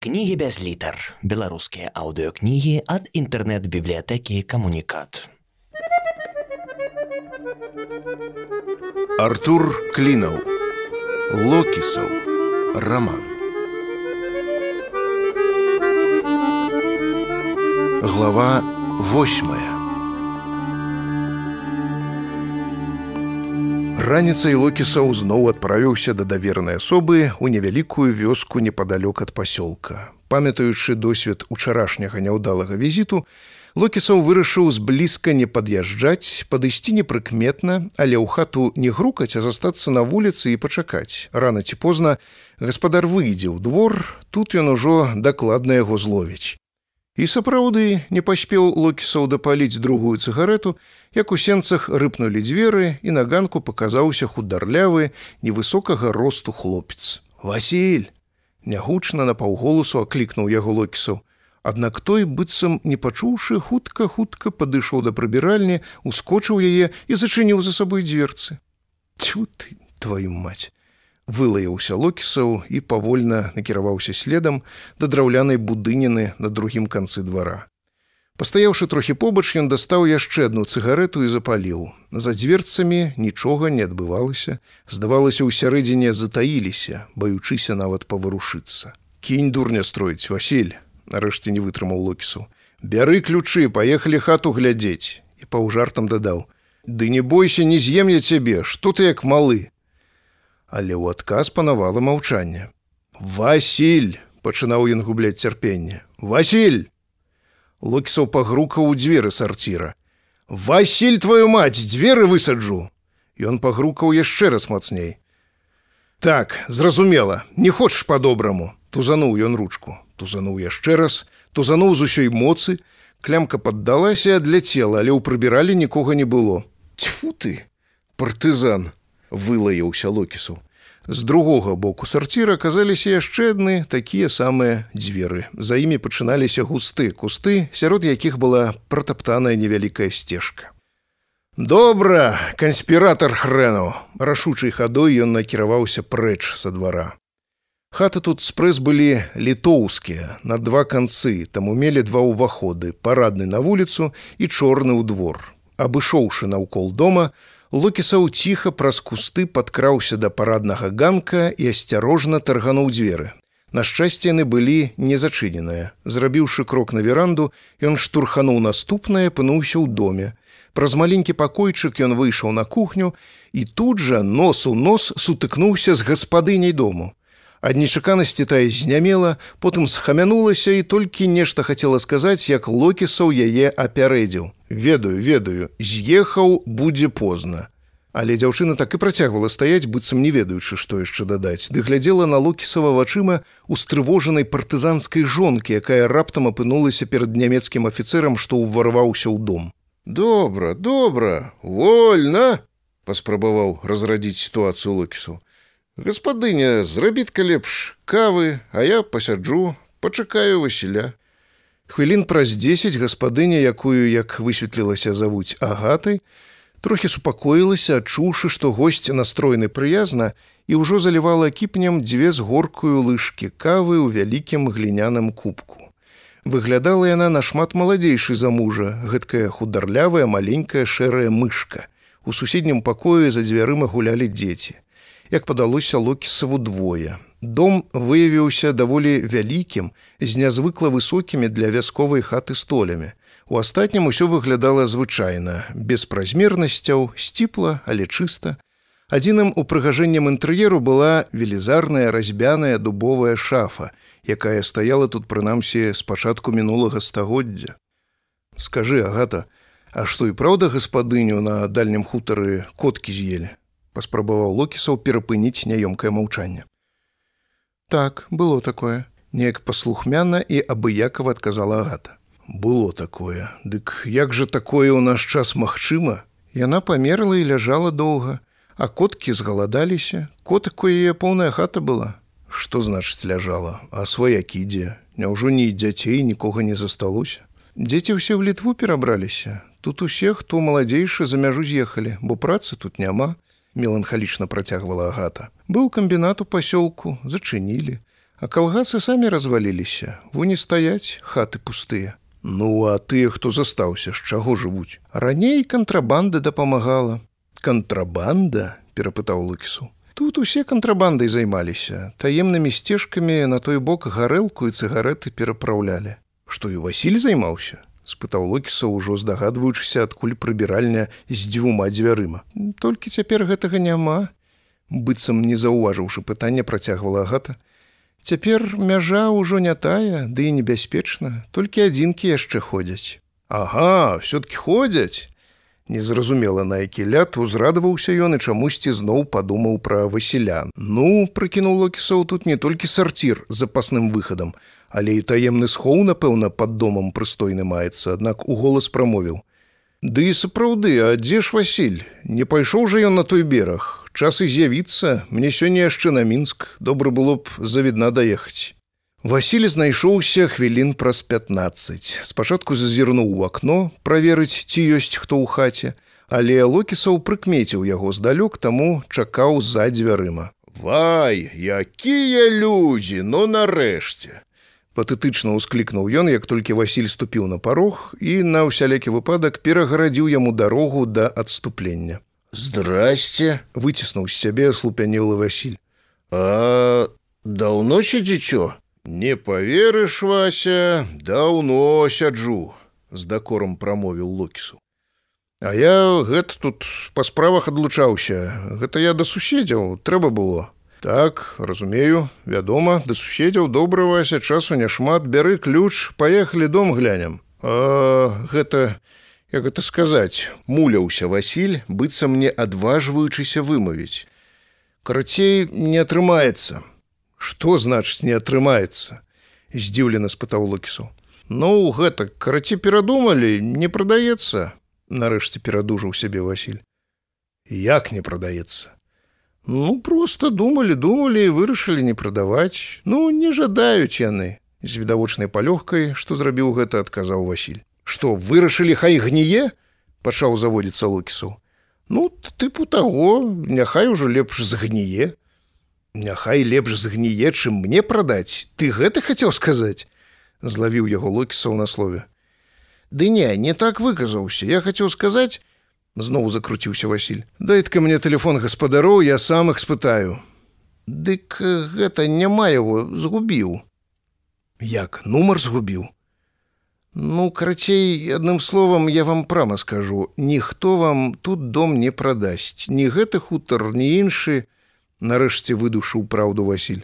Кнігі без літар. Беларускія аўдыёкнігі ад інтэрнэт-бібліятэкі камунікат. Артур Клінаў. Локісаў. Раман. Глава восьмая. Раніцай Локісаў зноў адправіўся да давернай асобы ў невялікую вёску непадалёк ад пасёлка. Памятаючы досвед учарашняга няўдалага візіту, Локісаў вырашыў зблізка не пад'язджаць, падысці непрыкметна, але ў хату не грукаць, а застацца на вуліцы і пачакаць. Рана ці позна гаспадар выйдзе ў двор, тут ён ужо дакладна яго зловіць. І сапраўды не паспеў Локісаў дапаліць другую цыгарету, як у сенцах рыпнулі дзверы і на ганку паказаўся хударлявы невысокага росту хлопец. Васіль! Нягучна на паўголосу аклікнуў яго локісаў. Аднак той, быццам не пачуўшы, хутка хутка падышоў да прыбіральні, ускочыў яе і зачыніў за сабой дзверцы. Цю ты твою мать! Вылаяўся локісаў і павольна накіраваўся следам да драўлянай будыніны на другім канцы двара. Пастаяўшы трохі побач, ён дастаў яшчэ адну цыгарету і запаліў. За дзверцамі нічога не адбывалася, здавалася, у сярэдзіне затаіліся, баючыся нават паварушыцца. Кінь дурня строіць Васіль, нарэшце не вытрымаў локісу. Бяры ключы, паехалі хату глядзець і паўжартам дадаў: « Ды не бойся, не з'ем я цябе, што ты як малы, але ў адказ панавала маўчанне. Васіль пачынаў ён губляць цярпенне. Васіль! Локісаў пагрукаў у дзверы сарціра. Васіль твою мать, дзверы высаджу. Ён пагрукаў яшчэ раз мацней. Так, зразумела, не хочаш па-добраму, тузануў ён ручку, тузануў яшчэ раз, тузануў з усёй моцы, клямка паддалася для цела, але ў прыбіралі нікога не было. Тьфу ты, партызан! вылаяўся локісу. З другога боку сарціра аказаліся яшчэ адны такія самыя дзверы. За імі пачыналіся густы кусты, сярод якіх была пратаптаная невялікая сцежка. Добра, канспіратар хрэну, рашучай хадой ён накіраваўся прэч са двара. Хаты тут спрэс былі літоўскія на два канцы, там умелі два ўваходы, парадны на вуліцу і чорны ў двор. Абышоўшы наўкол дома, Лукісаў ціха праз кусты падкраўся да параднага ганка і асцярожна таргануў дзверы. На шчасце яны былі не зачыненыя. Зрабіўшы крок на веранду, ён штурхануў наступнае, пынуўся ў доме. Праз маленькі пакойчык ён выйшаў на кухню і тут жа нос у нос сутыкнуўся з гаспадыняй дому. Ад нечаканасці тая знямела, потым схамянулася і толькі нешта хацела сказаць, як локісаў яе апярэдзіў ведаю ведаю з'ехаў будзе позна але дзяўчына так і працягвала стаяць быццам не ведаючы што яшчэ дадаць ды глядзела на локісава вачыма устрывожанай партызанскай жонкі якая раптам апынулася перад нямецкім афіцэрам што ўварваўся ў дом. Добра добра вольна паспрабаваў разрадзіць сітуацыю локісу гаспадыня зрабітка лепш кавы а я пасяджу пачакаю васіля Хвілін праз 10 гаспадыня, якую, як высветлілася завуць агатай, трохі супакоілася, адчуўшы, што госць настроены прыязна і ўжо залівала кіпнем дзве з горкую лыжкі кавы ў вялікім гліняным кубку. Выглядала яна нашмат маладзейшай за мужа, гэткая хударлявая маленькая шэрая мышка. У суседнім пакоі за дзвярыма гулялі дзеці. Як падалося локісаву двое, Дом выявіўся даволі вялікім, з нязвыкла высокімі для вясковай хаты столямі. У астатнім усё выглядала звычайна, без празмернасцяў, сціпла, але чыста. Адзіным упрыгажэннем інтэр'еру была велізарная разьбяная дубовая шафа, якая стаяла тут прынамсі з пачатку мінулага стагоддзя. Скажы, агата, А што і праўда гаспадыню на дальнім хутары коткі з'елі? Паспрабаваў локісаў перапыніць няёмкае маўчанне. Так, было такое. Неяк паслухмяна і абыякова адказала агата. Было такое. Дык як жа такое ў наш час магчыма? Яна памерла і ляжала доўга, а коткі згаладаліся, котыку яе поўная хата была. Што значыць ляжала, а сваякі ідзе, Няўжо ні дзяцей нікога не засталося. Дзеці ўсе ў літву перабраліся. Тут усе, хто маладзейшы за мяжу з'ехалі, бо працы тут няма, меланхалічна працягвала агата. Быў камбінат у пасёлку, зачынілі. А калгасы самі разваліліся, вы не стаяць хаты пустыя. Ну а тыя, хто застаўся, з чаго жывуць. Раней кантрабанда дапамагала. Кантрабанда перапытаў лыкісу. Тут усе кантрабандай займаліся, таемнымі сцежкамі на той бок гарэлку і цыгареты перапраўлялі. Што і Васіль займаўся, спытаў локіса ўжо здагадваючыся адкуль прыбіральня з дзвюма дзвярыма. Толькі цяпер гэтага няма. быццам не заўважыўшы пытання працягвала агата, Цяпер мяжа ўжо не тая, ды і небяспечна, толькі адзінкі яшчэ ходзяць. Ага, все-таки ходзяць. Незразумела, на які ляд узрадаваўся ён і чамусьці зноў падумаў пра Васіля. Ну, прыкінуў Локісоў тут не толькі сарцір запасным выхадам, але і таемны схоў, напэўна, пад домам прыстойны маецца, аднак у голас прамовіў. Ды і сапраўды, а дзе ж Васіль? Не пайшоў жа ён на той бераг, час і з'явіцца. Мне сёння яшчэ на мінск. Добра было б завідна даехаць Васіль знайшоўся хвілін праз 15 спачатку зазірнуў у акно праверыць ці ёсць хто ў хаце але локісаў прыкмеціў яго здалёк таму чакаў за дзвярыма. Вай якія людзі! Но ну, нарэшце патэтычна ўсклікнуў ён як толькі Васіль ступіў на парог і на ўсялякі выпадак перагарадзіў яму дарогу да адступлення Здрасце, выціснуў з сябе слупянелы Васіль. А даўно сядзіцё? Не поверыш, Вася, даўно сяджу, з дакорам прамовіў Локісу. А я гэта тут па справах адлучаўся. Гэта я да суседзяў, трэба было. Так, разумею, вядома, да суседзяў добра Вася часу няшмат, бяры ключ, паехалі дом глянем. А гэта як гэта сказаць муляўся Васіль быццам мне адважваючыся вымавіць. Карацей не атрымаецца. Что значыць не атрымаецца? Здзіўлена спытаў локісу ну гэта караці перадумалі не прадаецца нарэшце перадужаў сябе Васіль. Як не прадаецца ну просто думалі думалі і вырашылі не прадаваць ну не жадаюць яны з відавочнай палёгкай што зрабіў гэта адказаў Васіль что вырашылі хай гніе пачаў заводіцца лукісу ну тыпу таго няхай ужо лепш згніе. Няхай лепш згніе чым мне прадаць ты гэта хацеў сказаць? Злавіў яго локісаў на слове ды не не так выказаўся. Я хацеў сказаць зноў закруціўся Васіль дай-ка мне телефон гаспадароў я сам іх спытаю дык гэта няма яго згубіў як нумар згубіў Ну, карацей, адным словам я вам прама скажу, ніхто вам тут дом не прадасць, ні гэты хутар, ні іншы, нарэшце выдушыў праўду Васіль.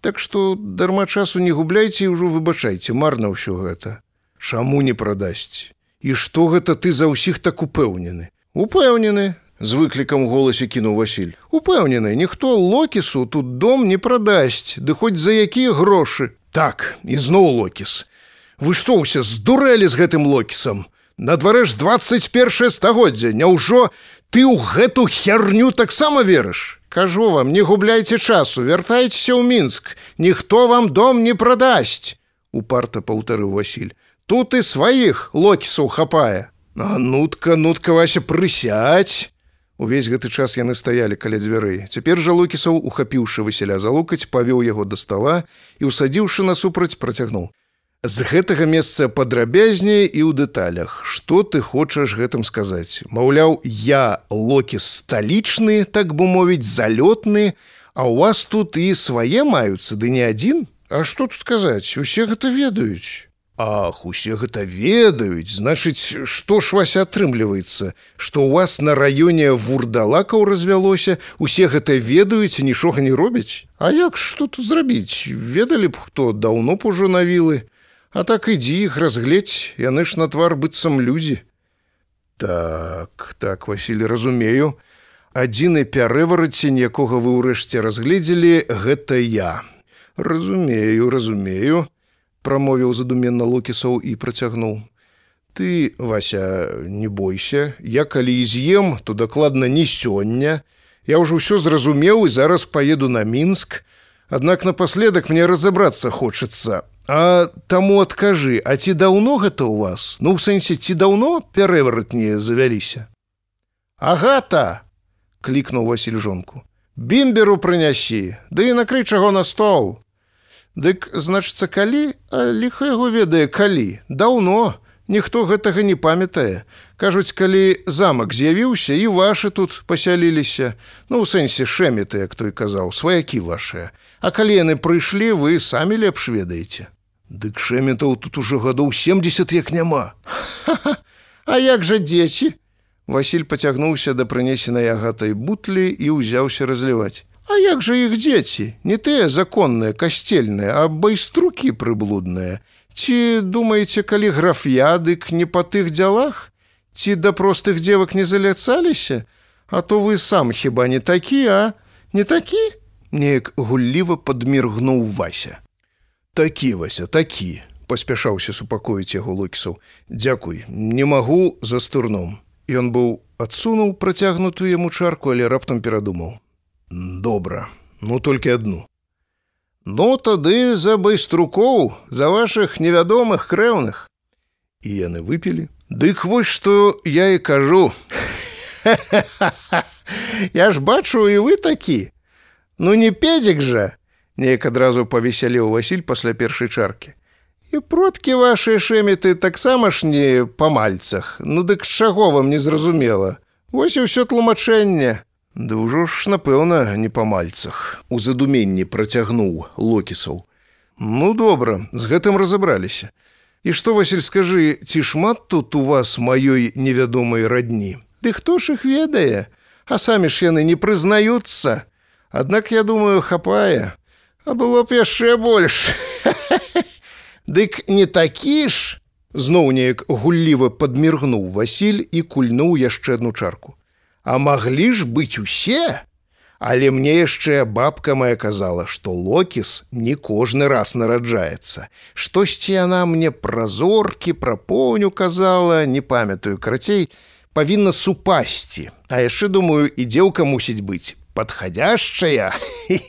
Так што дарма часу не губляйце і ўжо выбачайце, марна ўсё гэта. Чаму не прадасць? І што гэта ты за ўсіх так упэўнены? Упэўнены, з выклікам голасе кінуў Васіль. Упэўнены, ніхто локісу тут дом не прадасць, ды хоць за якія грошы. Так, ізноў локіс. Вы што ўсе здурэлі з гэтым локісам. На дварэ ж 21 стагоддзя, Няўжо ты ў гэту херню таксама верыш. Кажу вам, не губляйце часу, вяртайцеся ў мінск, ніхто вам дом не прадасць. Упарта паўтарыў Васіль. Тут і сваіх локісаў хапае. А нутка, нутка вася прысядь. Увесь гэты час яны стаялі каля дзвярэй. Цяпер жа локісаў, ухапіўшы высяля за локаць, павёў яго да стала і, усадзіўшы насупраць, працягнуў. З гэтага месца падрабязней і ў дэталях. Что ты хочаш гэтым сказаць? Маўляў я локі сталічны так бы мовіць залётны а у вас тут і свае маюцца ды не адзін? А что тут казаць усе гэта ведаюць Ах усе гэта ведаюць. Значыць што ж вас атрымліваецца? Што у вас на раёне вурдалакаў развялося? Усе гэта ведаюць нічога не робяць? А як что тут зрабіць? Ведалі б хто даўно б ужо навілы А так ідзі іх разгледзь, яны ж на твар быццам людзі. Так, так, Васілі, разумею. Адзіны пярэварацень, якога вы ўрэшце разгледзелі, гэта я. Разумею, разумею, прамовіў задуменна локісаў і працягнуў. Ты, Вася, не бойся, я калі і з'ем, то дакладна не сёння. Я ўжо ўсё зразумеў і зараз паеду на мінск. Аднак напаследак мне разабрацца хочацца, А таму адкажы, а ці даўно гэта ў вас? Ну ў сэнсе ці даўно пярэваратні завяліся. Агата! клікнуў Васіль жонку. Бімберу прынясі, ды да і накрый чаго на стол. Дык значыцца калі, а ліха яго ведае калі. Даўно ніхто гэтага не памятае. Кажуць калі замак з'явіўся і вашы тут пасяліліся. Ну ў сэнсе шэміты як той казаў сваякі вашыя. А калі яны прыйшлі вы самі лепш ведаеце. Дык шэмітаў тут ужо гадоў 70 як няма. А як жа дзеці? Васіль пацягнуўся да прынесенай агатай бутлі і ўзяўся разліваць А як жа іх дзеці не тыя законныя касцельныя а байструкі прыблудныя Ці думаеце, калі граф'ядык не па тых дзялах? Ці да простых дзевак не заляцаліся? А то вы сам хіба не такі, а не такі? Неяк гулліва падміргнуў Вася. Такі Вася, такі, паспяшаўся супакоіць яго локісаў. Дзякуй, не магу за стурном. Ён быў адсунуў працягнутую яму чарку, але раптам перадумаў. Добра, ну толькі адну. Ну тады за байструкоў за вашых невядомых крэўных. І яны выпілі. Дык вось што я і кажу. Я ж бачу і вы такі. Ну не педзік жа неяк адразу павесялеў Васіль пасля першай чаркі. І продкі вашыя шэміты таксама ж не па мальцах. Ну дык чаго вам незразумела Вось і ўсё тлумачэнне Ды ўжо ж, напэўна, не па мальцах. У задуменні працягнуў локісаў. Ну добра, з гэтым разабраліся. І што Васіль скажы, ці шмат тут у вас маёй невядомай радні. Ды хто ж іх ведае, А самі ж яны не прызнаюцца. Аднак я думаю, хапае, А было б яшчэ больш. Дык не такі ж, зноў неяк гулліва падміргнуў Васіль і кульнуў яшчэ адну чарку. А маглі ж быць усе. Але мне яшчэ бабка моя казала, што локіс не кожны раз нараджаецца. Штосьці яна мне пра зоркі, пра поўню казала, не памятаю карацей, павінна супасці. А яшчэ думаю, і дзеўка мусіць быць падхадзяшчая.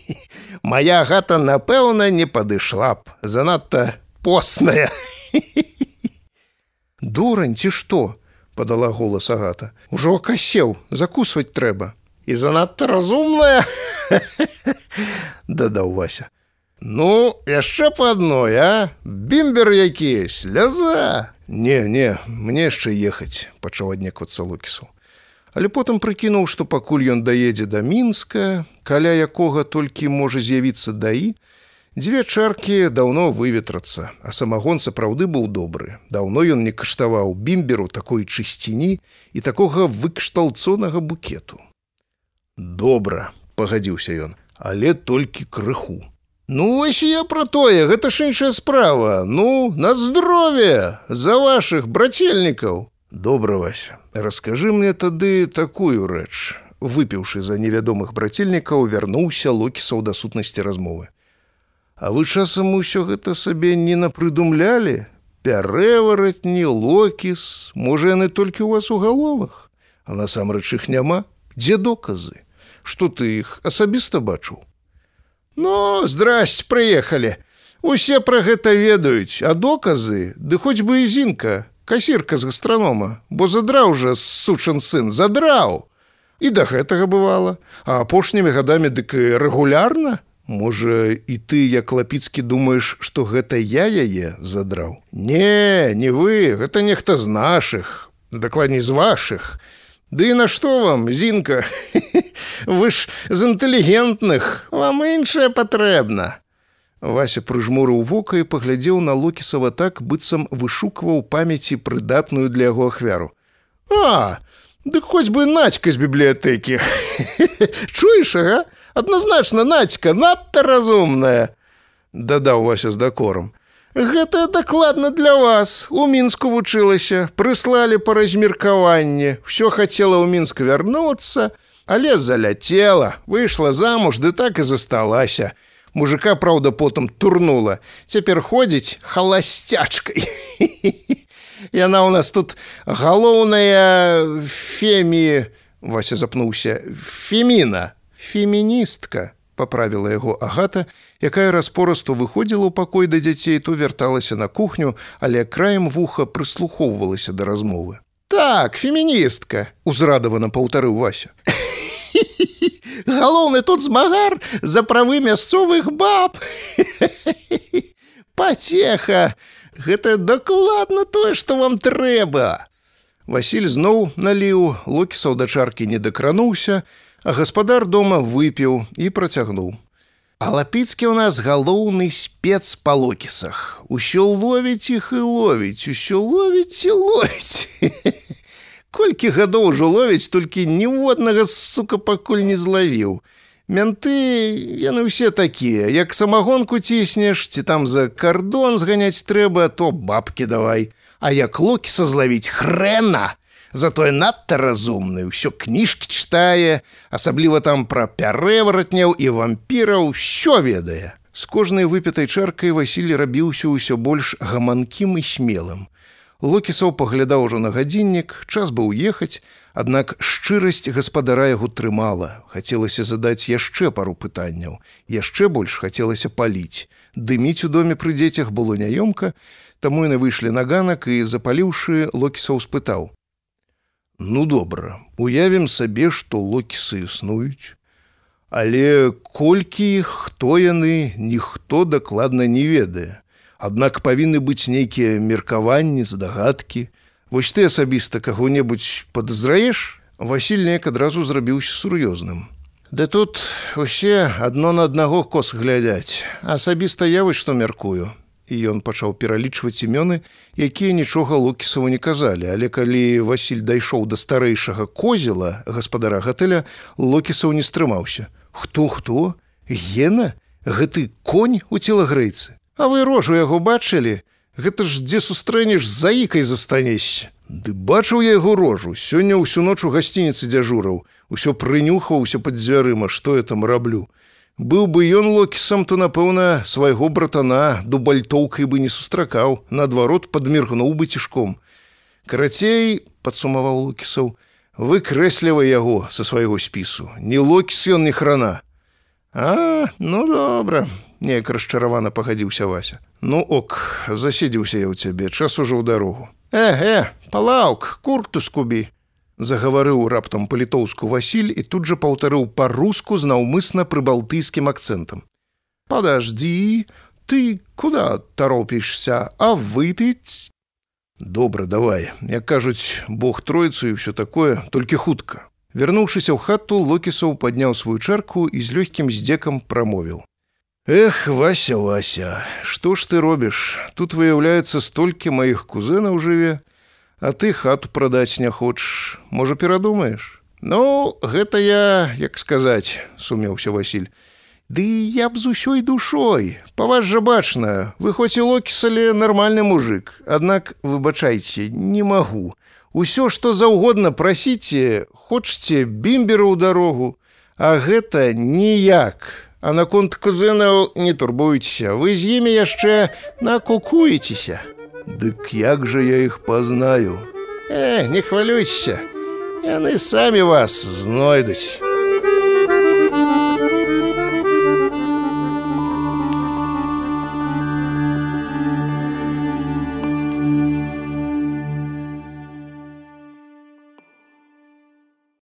Мая гата, напэўна, не падышла б, занадта постная. Дурань ці што? Подала голас агата. Ужо касеў закусваць трэба і занадта разумная дадаў вася. Ну яшчэ по адной а? Бімбер які сляза не не мне яшчэ ехаць пачаў аднеквацца лукісу. Але потым прыкінуў што пакуль ён даедзе да мінска каля якога толькі можа з'явіцца даі Дзве чаркі даўно выветрацца, а самагон сапраўды быў добры. Даўно ён не каштаваў бімберу такой чысціні і такога выкшталцонага букету. Добра, пагадзіўся ён, але толькі крыху. Ну вось я пра тое, гэта ж іншая справа. Ну, на здоровье за вашых брацельнікаў. Добра Вася, раскажы мне тады такую рэч. Выпіўшы за невядомых брацельнікаў, вярнуўся локісаў да сутнасці размовы. А вы часам усё гэта сабе не напрыдумлялі, пярэваратні, локіс, можа яны толькі ў вас у галовах, А насамрэч іх няма, дзе доказы, што ты іх асабіста бачыў. Ну, здрасць, прыехалі. Усе пра гэта ведаюць, а доказы, ды хоць бы і зінка, касірка з гастранома, бо задраў жа сучын сын, задраў. І да гэтага бывала, а апошнімі гадамі дык рэгулярна, Можа, і ты, як лапіцкі думаеш, што гэта я яе задраў. Не, не вы, гэта нехта з нашых, дакладней з вашых. Ды на што вам, зінка? Вы ж з інтэлігентных, вам іншае патрэбна. Вася прыжмурыў вока і паглядзеў на локісава так, быццам вышукваў памяці прыдатную для яго ахвяру. А, Дык хоць бы нацька з бібліятэкі. Чуеш, ага? Адназначна нацька надта разумная. Дадаў вася з дакором гэта дакладна для вас. У мінску вучылася прыслалі па размеркаванні. Все хацела ў мінск вярнуцца але заляцела выйшла замуж ды так і засталася. Мужика праўда потым турнула. Цяпер ходзіць халасцячкай. Яна у нас тут галоўная фемі вася запнуўся феміна феміністка поправіла яго агата якая распорасту выходзіла ў пакой да дзяцей то вярталася на кухню але краем вуха прыслухоўвалася да размовы. Так феміністка узрадавана паўтарыў вася. Галоўны тут змагар за правы мясцовых баб пацеха гэта дакладна тое што вам трэба Васіль зноў наліў локісаў да чаркі не дакрануўся а гаспадар дома выпіў і працягнуў. А лапіцкі ў нас галоўны спец па локісах. Усё ловіць іх і ловіць усё ловіць і ловіць. Колькі гадоў ужо ловіць толькі ніводнага сука пакуль не злавіў. Мянты яны ўсе такія. Як самагонку ціснеш ці там за кардон зганяць трэба то бабкі давай а як локіса злавіць хрэна затое надта разумны ўсё кніжкі чытае асабліва там пра пярэваратняў і вампіраў що ведае. З кожнай выпітай чаркай Васіль рабіўся ўсё больш гаманкім і смелым Локісаў паглядаў ужо на гадзіннік, час быў ехаць, аднак шчырасць гаспадара яго трымала. Хацелася задаць яшчэ пару пытанняў. Яшчэ больш хацелася паліць. Дыміць у доме пры дзецях было няёмка, таму яны выйшлі на ганак і, запаліўшы, Локісаў спытаў: « Ну добра, уявім сабе, што локісы існуюць. Але колькі, хто яны, ніхто дакладна не ведае. Аднак павінны быць нейкія меркаванні, здагадкі. Вось ты асабіста каго-небудзь падазраеш, Васіль неяк адразу зрабіўся сур'ёзным. Ды тут усе адно на аднаго кос глядяць, асабіста я вось што мяркую. І ён пачаў пералічваць імёны, якія нічога лукісаву не казалі, але калі Васіль дайшоў да старэйшага козела гаспадара гатэля, локісаў не стрымаўся. Хто хто? Гена, гэты конь у целагрэйцы. А вы рожу яго бачылі, Гэта ж дзе сустрэнеш заікай застанешся. Ды бачыў я яго рожу, сёння ўсю ноч у гасцініцы дзяжураў, усё прынюхаўся пад дзвярыма, што я там раблю. Быў бы ён локісам, то, напэўна, свайго братана дубальтоўкай бы не сустракаў, наадварот падміргнуў бы цішком. Карацей, падсумаваў лукісаў, выкрэслівай яго са свайго спісу. Не локіс ён не храна. А, ну добра, неяк расчаравана пагадзіўся вася. Ну ок заседзіўся я ў цябе час ужо ў дарогу. Эге палаўк курту скубі загаварыў раптам па-літоўску Васіль і тут жа паўтарыў па-руску з наўмысна прыбалтыйскім акцэнтам. Подожди ты куда таропішся? А выпіць? Добра давай. Як кажуць бог тройцу і ўсё такое толькі хутка. Вярнуўшыся ў хату локісаў падняў сваю чарку і з лёгкім здзекам прамовіў Эх, Вася, Вася, што ж ты робіш? Тут выяўляецца столькі маіх кузенаў жыве, а ты хату прадаць не хочаш, можа перадумаеш. Ну, гэта я, як сказаць, сумеўся Васіль. Ды я б з усёй душой. Па вас жа бачна, вы хоць і локісалі нармальны мужик, Аднак выбачайце, не магу. Усё, што заўгодна прасіце, хочце бімбера ў дарогу, А гэта ніяк. А наконт кузенаў не турбуйцеся, вы з імі яшчэ накукуецеся. Дык як жа я іх пазнаю. Э, не хвалюйся, яны самі вас знойдуць.